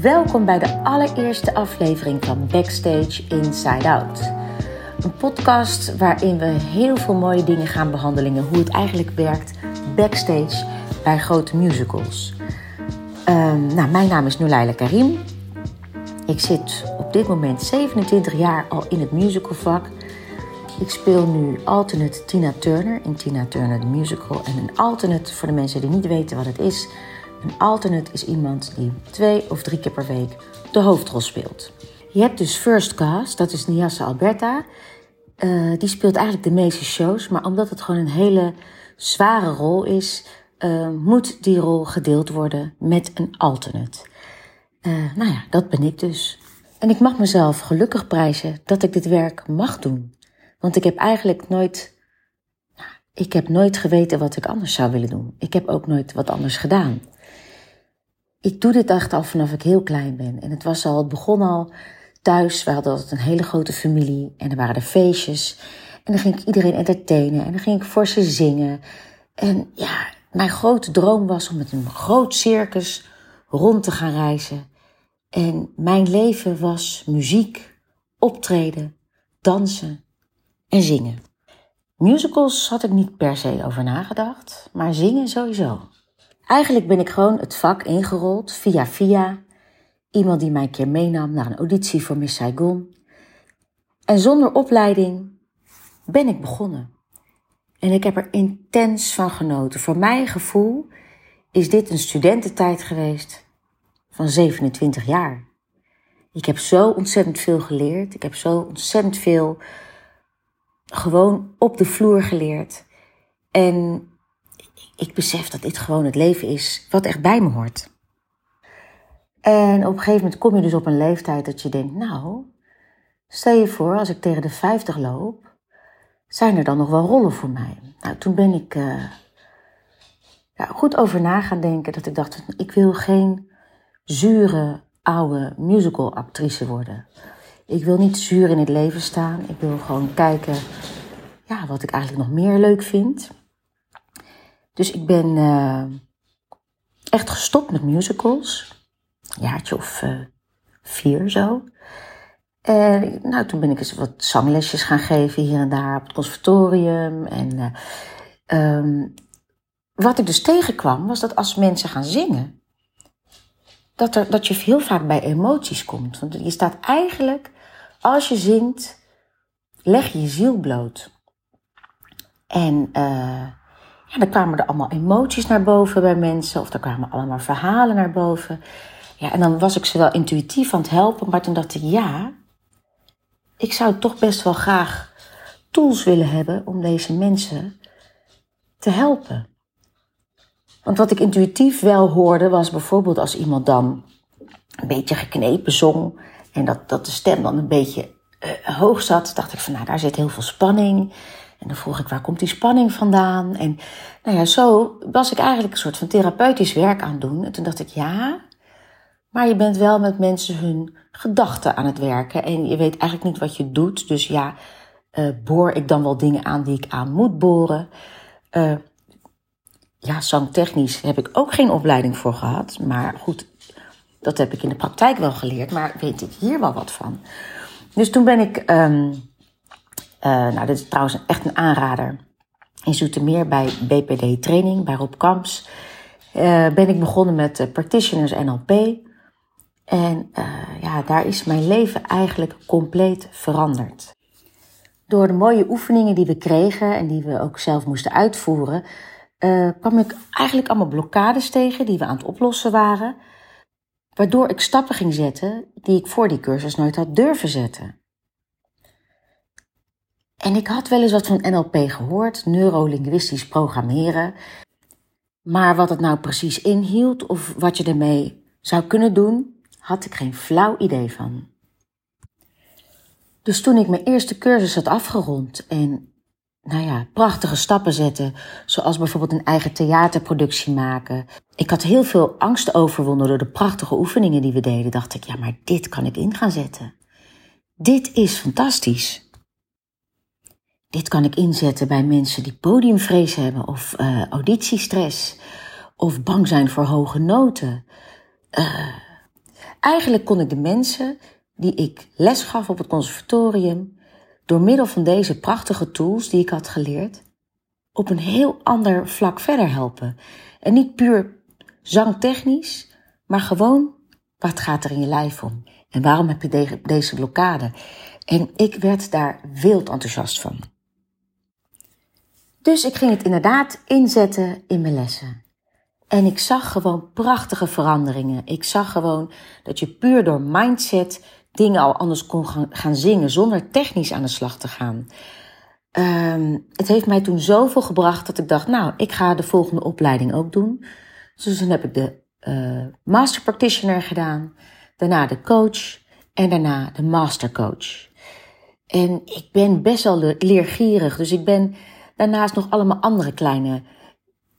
welkom bij de allereerste aflevering van Backstage Inside Out. Een podcast waarin we heel veel mooie dingen gaan behandelen. Hoe het eigenlijk werkt backstage bij grote musicals. Um, nou, mijn naam is Nulaila Karim. Ik zit op dit moment 27 jaar al in het musicalvak. Ik speel nu alternate Tina Turner in Tina Turner the Musical. En een alternate, voor de mensen die niet weten wat het is... Een alternate is iemand die twee of drie keer per week de hoofdrol speelt. Je hebt dus First Cast, dat is Niassa Alberta. Uh, die speelt eigenlijk de meeste shows, maar omdat het gewoon een hele zware rol is, uh, moet die rol gedeeld worden met een alternate. Uh, nou ja, dat ben ik dus. En ik mag mezelf gelukkig prijzen dat ik dit werk mag doen. Want ik heb eigenlijk nooit, nou, ik heb nooit geweten wat ik anders zou willen doen. Ik heb ook nooit wat anders gedaan ik doe dit echt al vanaf ik heel klein ben. En het was al, het begon al thuis. We hadden altijd een hele grote familie en er waren er feestjes. En dan ging ik iedereen entertainen en dan ging ik voor ze zingen. En ja, mijn grote droom was om met een groot circus rond te gaan reizen. En mijn leven was muziek, optreden, dansen en zingen. Musicals had ik niet per se over nagedacht, maar zingen sowieso. Eigenlijk ben ik gewoon het vak ingerold via via. Iemand die mij een keer meenam naar een auditie voor Miss Saigon. En zonder opleiding ben ik begonnen. En ik heb er intens van genoten. Voor mijn gevoel is dit een studententijd geweest van 27 jaar. Ik heb zo ontzettend veel geleerd. Ik heb zo ontzettend veel gewoon op de vloer geleerd. En ik besef dat dit gewoon het leven is wat echt bij me hoort. En op een gegeven moment kom je dus op een leeftijd dat je denkt, nou, stel je voor als ik tegen de 50 loop, zijn er dan nog wel rollen voor mij? Nou, toen ben ik uh, ja, goed over na gaan denken dat ik dacht, ik wil geen zure oude musicalactrice worden. Ik wil niet zuur in het leven staan. Ik wil gewoon kijken ja, wat ik eigenlijk nog meer leuk vind. Dus ik ben uh, echt gestopt met musicals. Een jaartje of uh, vier zo. En nou, toen ben ik eens wat zanglesjes gaan geven hier en daar op het conservatorium. En uh, um, wat ik dus tegenkwam, was dat als mensen gaan zingen, dat, er, dat je heel vaak bij emoties komt. Want je staat eigenlijk, als je zingt, leg je je ziel bloot. En uh, ja, dan kwamen er allemaal emoties naar boven bij mensen, of er kwamen allemaal verhalen naar boven. Ja, en dan was ik ze wel intuïtief aan het helpen, maar toen dacht ik, ja, ik zou toch best wel graag tools willen hebben om deze mensen te helpen. Want wat ik intuïtief wel hoorde was bijvoorbeeld als iemand dan een beetje geknepen zong en dat, dat de stem dan een beetje uh, hoog zat, dacht ik van nou daar zit heel veel spanning. En dan vroeg ik, waar komt die spanning vandaan? En nou ja, zo was ik eigenlijk een soort van therapeutisch werk aan doen. En toen dacht ik, ja, maar je bent wel met mensen hun gedachten aan het werken. En je weet eigenlijk niet wat je doet. Dus ja, uh, boor ik dan wel dingen aan die ik aan moet boren. Uh, ja, zangtechnisch heb ik ook geen opleiding voor gehad. Maar goed, dat heb ik in de praktijk wel geleerd. Maar weet ik hier wel wat van. Dus toen ben ik... Uh, nou, dit is trouwens echt een aanrader. In Zoetermeer bij BPD Training, bij Rob Kamps, uh, ben ik begonnen met uh, Practitioners NLP. En ja, daar is mijn leven eigenlijk compleet veranderd. Door de mooie oefeningen die we kregen en die we ook zelf moesten uitvoeren, kwam ik eigenlijk allemaal blokkades tegen die we aan het oplossen waren. Waardoor ik stappen ging zetten die ik voor die cursus nooit had durven zetten. En ik had wel eens wat van NLP gehoord, neurolinguistisch programmeren. Maar wat het nou precies inhield of wat je ermee zou kunnen doen, had ik geen flauw idee van. Dus toen ik mijn eerste cursus had afgerond en, nou ja, prachtige stappen zette, zoals bijvoorbeeld een eigen theaterproductie maken. Ik had heel veel angst overwonnen door de prachtige oefeningen die we deden. Dacht ik, ja, maar dit kan ik in gaan zetten. Dit is fantastisch. Dit kan ik inzetten bij mensen die podiumvrees hebben of uh, auditiestress of bang zijn voor hoge noten. Uh, Eigenlijk kon ik de mensen die ik les gaf op het conservatorium, door middel van deze prachtige tools die ik had geleerd, op een heel ander vlak verder helpen. En niet puur zangtechnisch, maar gewoon wat gaat er in je lijf om? En waarom heb je deze blokkade? En ik werd daar wild enthousiast van. Dus ik ging het inderdaad inzetten in mijn lessen. En ik zag gewoon prachtige veranderingen. Ik zag gewoon dat je puur door mindset dingen al anders kon gaan, zingen zonder technisch aan de slag te gaan. Ehm, het heeft mij toen zoveel gebracht dat ik dacht, nou, ik ga de volgende opleiding ook doen. Dus toen heb ik de uh, master practitioner gedaan, daarna de coach en daarna de master coach. En ik ben best wel leergierig, dus ik ben daarnaast nog allemaal andere kleine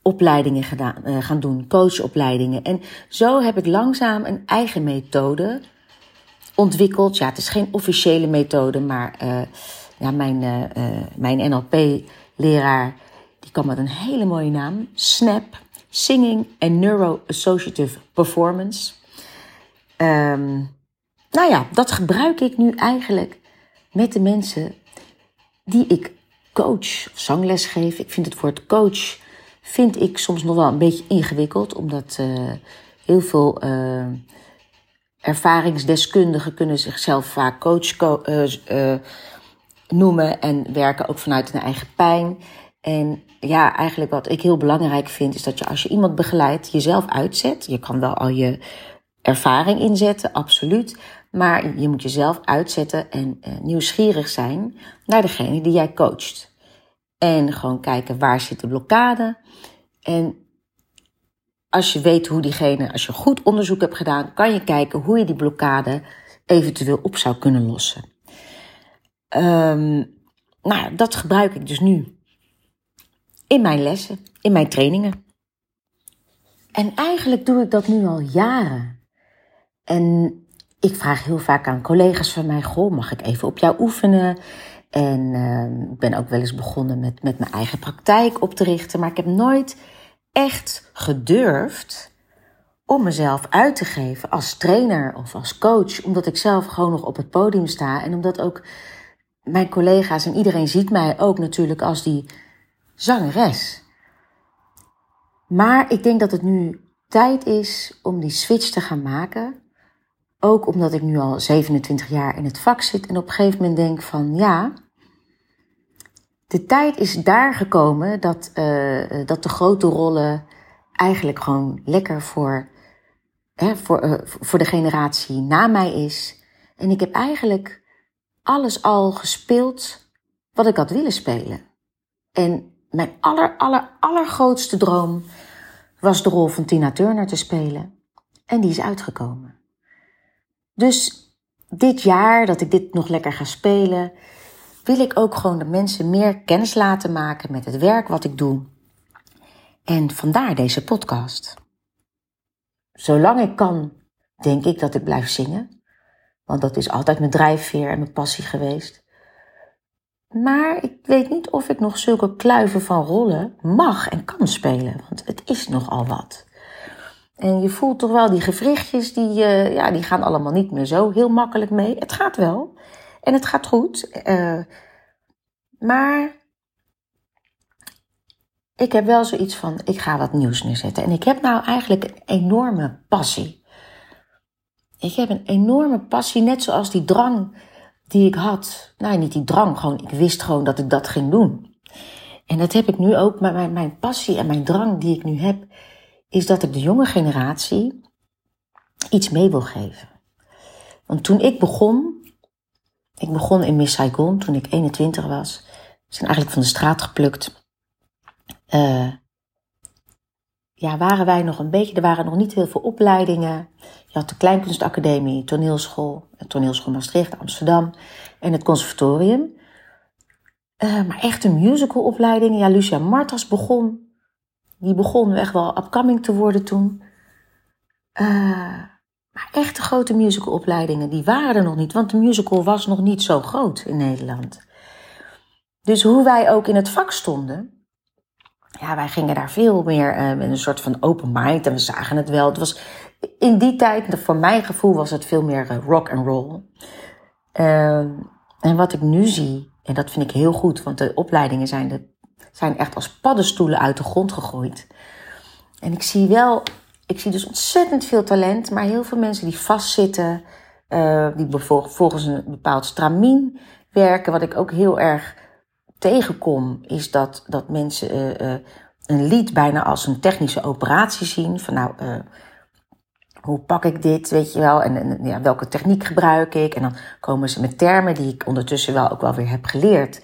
opleidingen gedaan, uh, gaan doen, coachopleidingen. En zo heb ik langzaam een eigen methode ontwikkeld. Ja, het is geen officiële methode, maar uh, ja, mijn, uh, mijn NLP-leraar die kwam met een hele mooie naam. SNAP, Singing and Neuro-Associative Performance. Um, nou ja, dat gebruik ik nu eigenlijk met de mensen die ik coach of zangles geef. Ik vind het woord coach vind ik soms nog wel een beetje ingewikkeld, omdat uh, heel veel uh, ervaringsdeskundigen kunnen zichzelf vaak coach uh, noemen en werken ook vanuit hun eigen pijn. En ja, eigenlijk wat ik heel belangrijk vind, is dat je als je iemand begeleidt, jezelf uitzet. Je kan wel al je ervaring inzetten, absoluut. Maar je moet jezelf uitzetten en uh, nieuwsgierig zijn naar degene die jij coacht. En gewoon kijken waar zit de blokkade. En als je weet hoe diegene, als je goed onderzoek hebt gedaan, kan je kijken hoe je die blokkade eventueel op zou kunnen lossen. Um, nou, dat gebruik ik dus nu in mijn lessen, in mijn trainingen. En eigenlijk doe ik dat nu al jaren. En ik vraag heel vaak aan collega's van mij: Goh, mag ik even op jou oefenen? En uh, ik ben ook wel eens begonnen met, met mijn eigen praktijk op te richten. Maar ik heb nooit echt gedurfd om mezelf uit te geven als trainer of als coach. Omdat ik zelf gewoon nog op het podium sta. En omdat ook mijn collega's en iedereen ziet mij ook natuurlijk als die zangeres. Maar ik denk dat het nu tijd is om die switch te gaan maken. Ook omdat ik nu al 27 jaar in het vak zit en op een gegeven moment denk van ja, de tijd is daar gekomen dat, uh, dat de grote rollen eigenlijk gewoon lekker voor, hè, voor, uh, voor de generatie na mij is. En ik heb eigenlijk alles al gespeeld wat ik had willen spelen. En mijn aller, aller, allergrootste droom was de rol van Tina Turner te spelen. En die is uitgekomen. Dus dit jaar dat ik dit nog lekker ga spelen, wil ik ook gewoon de mensen meer kennis laten maken met het werk wat ik doe. En vandaar deze podcast. Zolang ik kan, denk ik dat ik blijf zingen. Want dat is altijd mijn drijfveer en mijn passie geweest. Maar ik weet niet of ik nog zulke kluiven van rollen mag en kan spelen. Want het is nogal wat. En je voelt toch wel die gewrichtjes, die, uh, ja, die gaan allemaal niet meer zo heel makkelijk mee. Het gaat wel. En het gaat goed. Uh, maar ik heb wel zoiets van, ik ga wat nieuws neerzetten. En ik heb nou eigenlijk een enorme passie. Ik heb een enorme passie, net zoals die drang die ik had. Nou, niet die drang, gewoon ik wist gewoon dat ik dat ging doen. En dat heb ik nu ook, maar mijn, mijn passie en mijn drang die ik nu heb, is dat ik de jonge generatie iets mee wil geven. Want toen ik begon, ik begon in Miss Saigon toen ik 21 was, zijn eigenlijk van de straat geplukt. Uh, ja, waren wij nog een beetje, er waren nog niet heel veel opleidingen. Je had de Kleinkunstacademie, toneelschool, toneelschool Maastricht, Amsterdam en het conservatorium. Uh, maar echt een musicalopleiding, ja, Lucia Martas begon. Die begon echt wel upcoming te worden toen. Uh, maar echte grote musicalopleidingen, die waren er nog niet, want de musical was nog niet zo groot in Nederland. Dus hoe wij ook in het vak stonden, ja, wij gingen daar veel meer uh, met een soort van open mind en we zagen het wel. Het was, in die tijd, voor mijn gevoel, was het veel meer rock and roll. Ehm, en wat ik nu zie, en dat vind ik heel goed, want de opleidingen zijn, de, zijn echt als paddenstoelen uit de grond gegooid. En ik zie wel, ik zie dus ontzettend veel talent, maar heel veel mensen die vastzitten, uh, die volgens een bepaald stramien werken. Wat ik ook heel erg tegenkom, is dat, dat mensen uh, uh, een lied bijna als een technische operatie zien. Van nou, hoe pak ik dit, weet je wel, en, en ja, welke techniek gebruik ik. En dan komen ze met termen die ik ondertussen wel ook wel weer heb geleerd.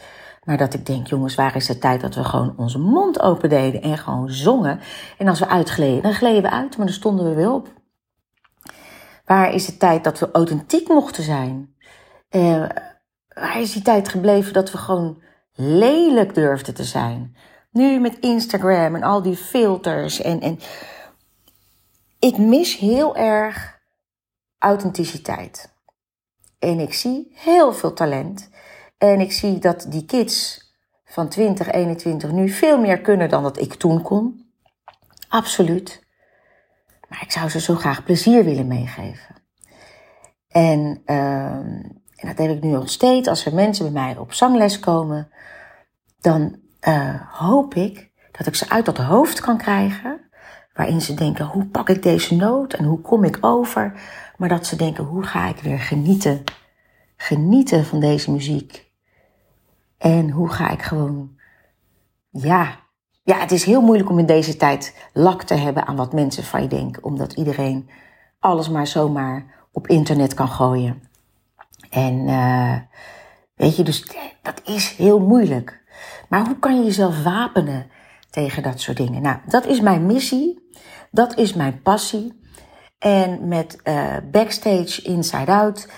Maar dat ik denk, jongens, waar is de tijd dat we gewoon onze mond open deden en gewoon zongen. En als we uitgleden, dan gleden we uit, maar dan stonden we weer op. Waar is de tijd dat we authentiek mochten zijn? Uh, waar is die tijd gebleven dat we gewoon lelijk durfden te zijn? Nu met Instagram en al die filters en, en ik mis heel erg authenticiteit. En ik zie heel veel talent. En ik zie dat die kids van 2021 nu veel meer kunnen dan dat ik toen kon. Absoluut. Maar ik zou ze zo graag plezier willen meegeven. En, uh, en dat heb ik nu nog steeds. Als er mensen bij mij op zangles komen, dan uh, hoop ik dat ik ze uit dat hoofd kan krijgen waarin ze denken, hoe pak ik deze noot en hoe kom ik over? Maar dat ze denken, hoe ga ik weer genieten? Genieten van deze muziek. En hoe ga ik gewoon, ja, ja, het is heel moeilijk om in deze tijd lak te hebben aan wat mensen van je denken, omdat iedereen alles maar zomaar op internet kan gooien. En uh, weet je, dus dat is heel moeilijk. Maar hoe kan je jezelf wapenen tegen dat soort dingen? Nou, dat is mijn missie. Dat is mijn passie. En met uh, Backstage Inside Out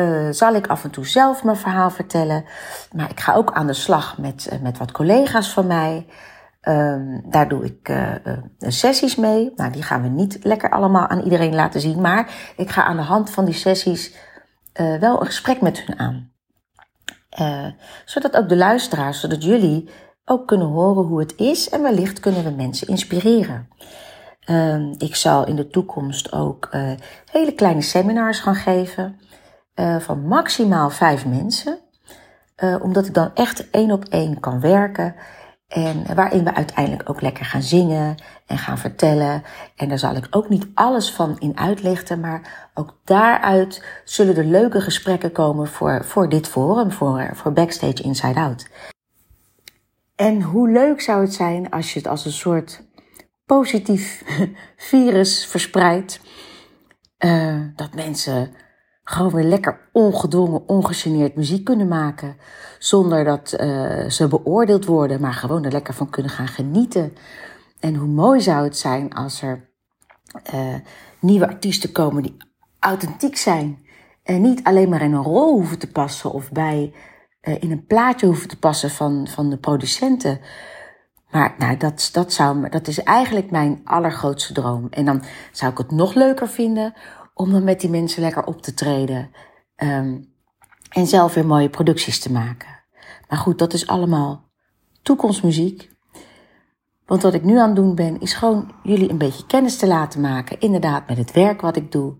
uh, zal ik af en toe zelf mijn verhaal vertellen. Maar ik ga ook aan de slag met, uh, met wat collega's van mij. Um, daar doe ik sessies mee. Nou, die gaan we niet lekker allemaal aan iedereen laten zien. Maar ik ga aan de hand van die sessies wel een gesprek met hun aan. zodat ook de luisteraars, zodat jullie ook kunnen horen hoe het is. En wellicht kunnen we mensen inspireren. Uh, ik zal in de toekomst ook hele kleine seminars gaan geven uh, van maximaal vijf mensen. Uh, omdat ik dan echt één op één kan werken. En waarin we uiteindelijk ook lekker gaan zingen en gaan vertellen. En daar zal ik ook niet alles van in uitlichten. Maar ook daaruit zullen er leuke gesprekken komen voor, voor dit forum, voor, voor Backstage Inside Out. En hoe leuk zou het zijn als je het als een soort positief virus verspreidt. Uh, dat mensen gewoon weer lekker ongedwongen, ongegeneerd muziek kunnen maken. Zonder dat uh, ze beoordeeld worden, maar gewoon er lekker van kunnen gaan genieten. En hoe mooi zou het zijn als er uh, nieuwe artiesten komen die authentiek zijn. En niet alleen maar in een rol hoeven te passen of bij, in een plaatje hoeven te passen van, van de producenten. Maar nou, dat, dat, zou, dat is eigenlijk mijn allergrootste droom. En dan zou ik het nog leuker vinden om dan met die mensen lekker op te treden. Um, en zelf weer mooie producties te maken. Maar goed, dat is allemaal toekomstmuziek. Want wat ik nu aan het doen ben, is gewoon jullie een beetje kennis te laten maken. Inderdaad, met het werk wat ik doe.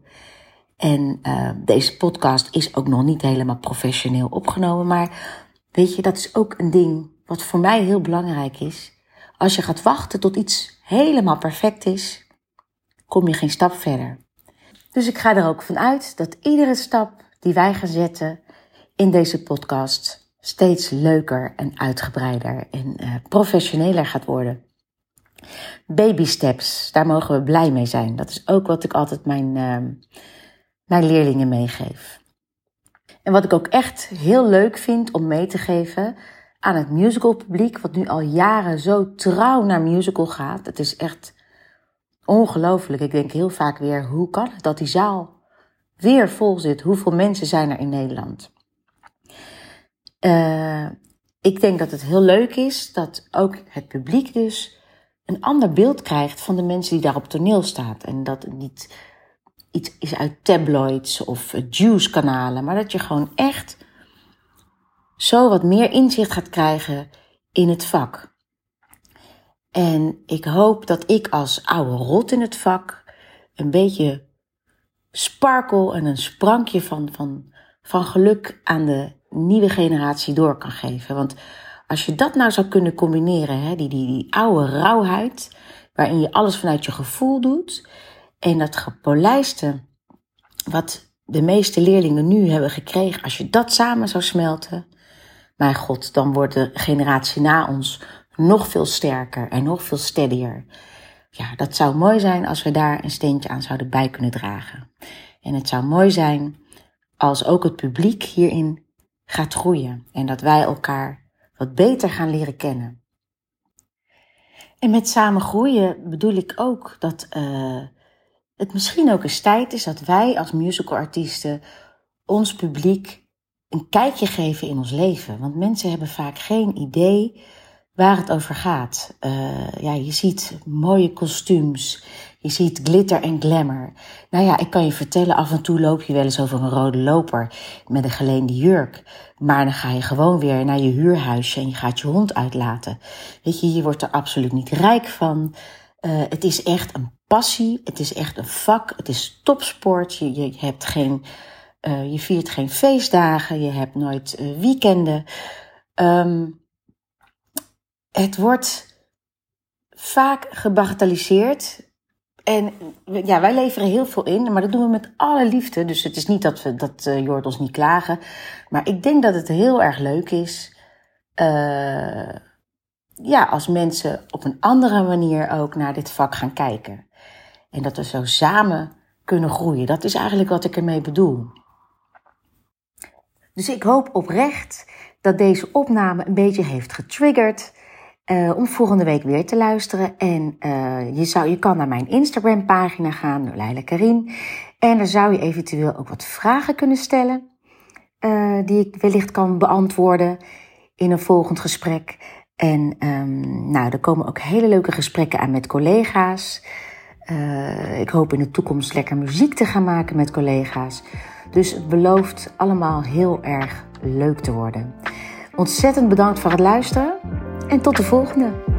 En uh, deze podcast is ook nog niet helemaal professioneel opgenomen. Maar weet je, dat is ook een ding wat voor mij heel belangrijk is. Als je gaat wachten tot iets helemaal perfect is, kom je geen stap verder. Dus ik ga er ook van uit dat iedere stap die wij gaan zetten in deze podcast steeds leuker en uitgebreider en uh, professioneler gaat worden. Baby steps, daar mogen we blij mee zijn. Dat is ook wat ik altijd mijn, uh, mijn leerlingen meegeef. En wat ik ook echt heel leuk vind om mee te geven, aan het musicalpubliek, wat nu al jaren zo trouw naar musical gaat. Het is echt ongelooflijk. Ik denk heel vaak weer, hoe kan het dat die zaal weer vol zit? Hoeveel mensen zijn er in Nederland? Uh, ik denk dat het heel leuk is dat ook het publiek dus een ander beeld krijgt van de mensen die daar op toneel staan. En dat het niet iets is uit tabloids of juice-kanalen, maar dat je gewoon echt zo wat meer inzicht gaat krijgen in het vak. En ik hoop dat ik als oude rot in het vak een beetje sparkle en een sprankje van, van, van geluk aan de nieuwe generatie door kan geven. Want als je dat nou zou kunnen combineren, hè, die, die, die oude rauwheid, waarin je alles vanuit je gevoel doet, en dat gepolijste, wat de meeste leerlingen nu hebben gekregen, als je dat samen zou smelten, mijn god, dan wordt de generatie na ons nog veel sterker en nog veel steadier. Ja, dat zou mooi zijn als we daar een steentje aan zouden bij kunnen dragen. En het zou mooi zijn als ook het publiek hierin gaat groeien en dat wij elkaar wat beter gaan leren kennen. En met samen groeien bedoel ik ook dat uh, het misschien ook eens tijd is dat wij als musicalartiesten ons publiek een kijkje geven in ons leven. Want mensen hebben vaak geen idee waar het over gaat. Uh, ja, je ziet mooie kostuums, je ziet glitter en glamour. Nou ja, ik kan je vertellen, af en toe loop je wel eens over een rode loper met een geleende jurk. Maar dan ga je gewoon weer naar je huurhuisje en je gaat je hond uitlaten. Weet je, je wordt er absoluut niet rijk van. Uh, het is echt een passie, het is echt een vak, het is topsport. Je, je hebt geen, uh, je viert geen feestdagen, je hebt nooit weekenden. Um, het wordt vaak gebagatelliseerd. En ja, wij leveren heel veel in, maar dat doen we met alle liefde. Dus het is niet dat, we, dat uh, niet klagen. Maar ik denk dat het heel erg leuk is. Uh, ja, als mensen op een andere manier ook naar dit vak gaan kijken. En dat we zo samen kunnen groeien. Dat is eigenlijk wat ik ermee bedoel. Dus ik hoop oprecht dat deze opname een beetje heeft getriggerd. Uh, om volgende week weer te luisteren. En uh, je, zou, je kan naar mijn Instagram pagina gaan, Leila Karin. En daar zou je eventueel ook wat vragen kunnen stellen. Uh, die ik wellicht kan beantwoorden in een volgend gesprek. En um, nou, er komen ook hele leuke gesprekken aan met collega's. ik hoop in de toekomst lekker muziek te gaan maken met collega's. Dus het belooft allemaal heel erg leuk te worden. Ontzettend bedankt voor het luisteren en tot de volgende.